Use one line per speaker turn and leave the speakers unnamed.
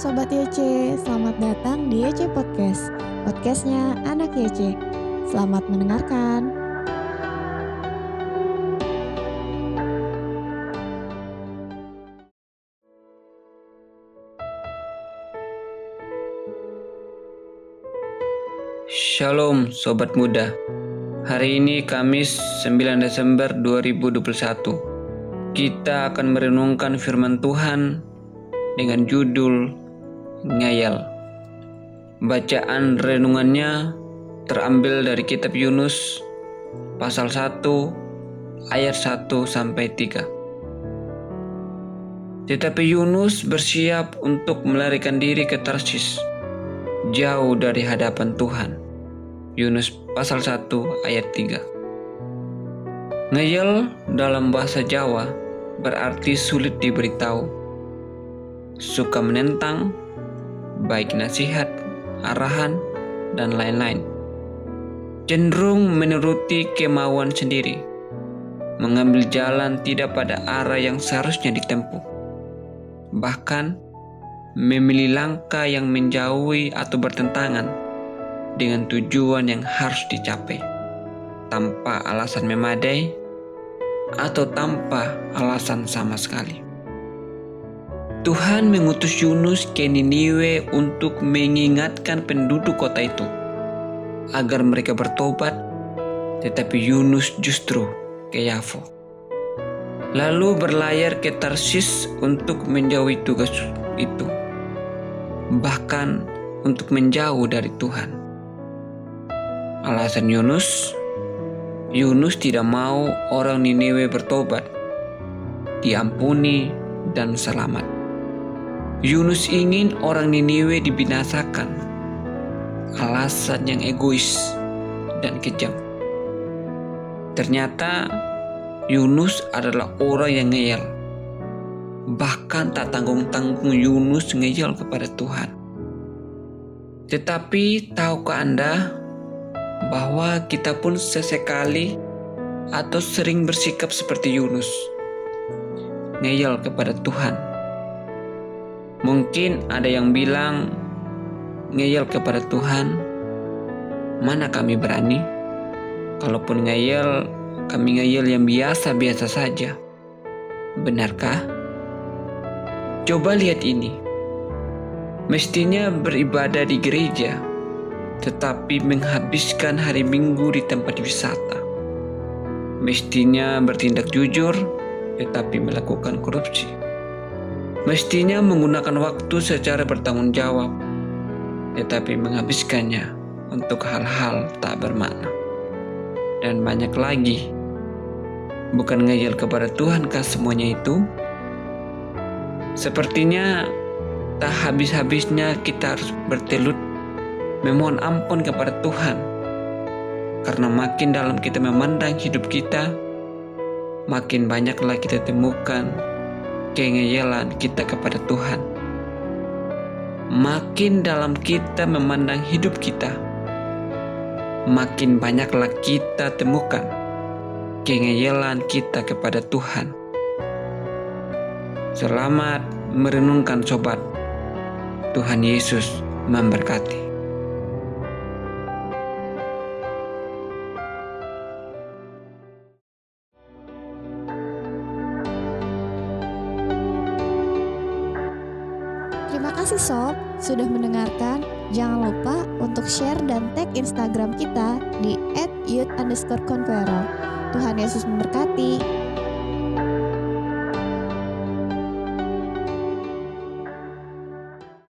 Sobat YC, selamat datang di YC Podcast. Podcastnya Anak YC Selamat mendengarkan.
Shalom Sobat Muda. Hari ini Kamis 9 Desember 2021 Kita akan merenungkan firman Tuhan dengan judul Ngayal Bacaan renungannya terambil dari kitab Yunus pasal 1 ayat 1 sampai 3 Tetapi Yunus bersiap untuk melarikan diri ke Tarsis jauh dari hadapan Tuhan. Yunus pasal 1 ayat 3. Ngeyel dalam bahasa Jawa berarti sulit diberitahu. Suka menentang, baik nasihat, arahan, dan lain-lain. Cenderung menuruti kemauan sendiri, mengambil jalan tidak pada arah yang seharusnya ditempuh. Bahkan, memilih langkah yang menjauhi atau bertentangan dengan tujuan yang harus dicapai tanpa alasan memadai atau tanpa alasan sama sekali. Tuhan mengutus Yunus ke Niniwe untuk mengingatkan penduduk kota itu agar mereka bertobat, tetapi Yunus justru ke Yafo. Lalu berlayar ke Tarsis untuk menjauhi tugas itu bahkan untuk menjauh dari Tuhan. Alasan Yunus, Yunus tidak mau orang Niniwe bertobat, diampuni, dan selamat. Yunus ingin orang Niniwe dibinasakan. Alasan yang egois dan kejam. Ternyata Yunus adalah orang yang ngeyel Bahkan tak tanggung-tanggung Yunus ngeyel kepada Tuhan. Tetapi tahukah Anda bahwa kita pun sesekali atau sering bersikap seperti Yunus, ngeyel kepada Tuhan. Mungkin ada yang bilang ngeyel kepada Tuhan, mana kami berani? Kalaupun ngeyel, kami ngeyel yang biasa-biasa saja. Benarkah? Coba lihat ini. Mestinya beribadah di gereja, tetapi menghabiskan hari Minggu di tempat wisata. Mestinya bertindak jujur, tetapi melakukan korupsi. Mestinya menggunakan waktu secara bertanggung jawab, tetapi menghabiskannya untuk hal-hal tak bermakna. Dan banyak lagi. Bukan ngeyel kepada Tuhankah semuanya itu? Sepertinya tak habis-habisnya kita harus bertelut memohon ampun kepada Tuhan. Karena makin dalam kita memandang hidup kita, makin banyaklah kita temukan kengeyelan kita kepada Tuhan. Makin dalam kita memandang hidup kita, makin banyaklah kita temukan kengeyelan kita kepada Tuhan. Selamat merenungkan sobat. Tuhan Yesus memberkati.
Terima kasih Sob sudah mendengarkan. Jangan lupa untuk share dan tag Instagram kita di @youth_conqueror. Tuhan Yesus memberkati.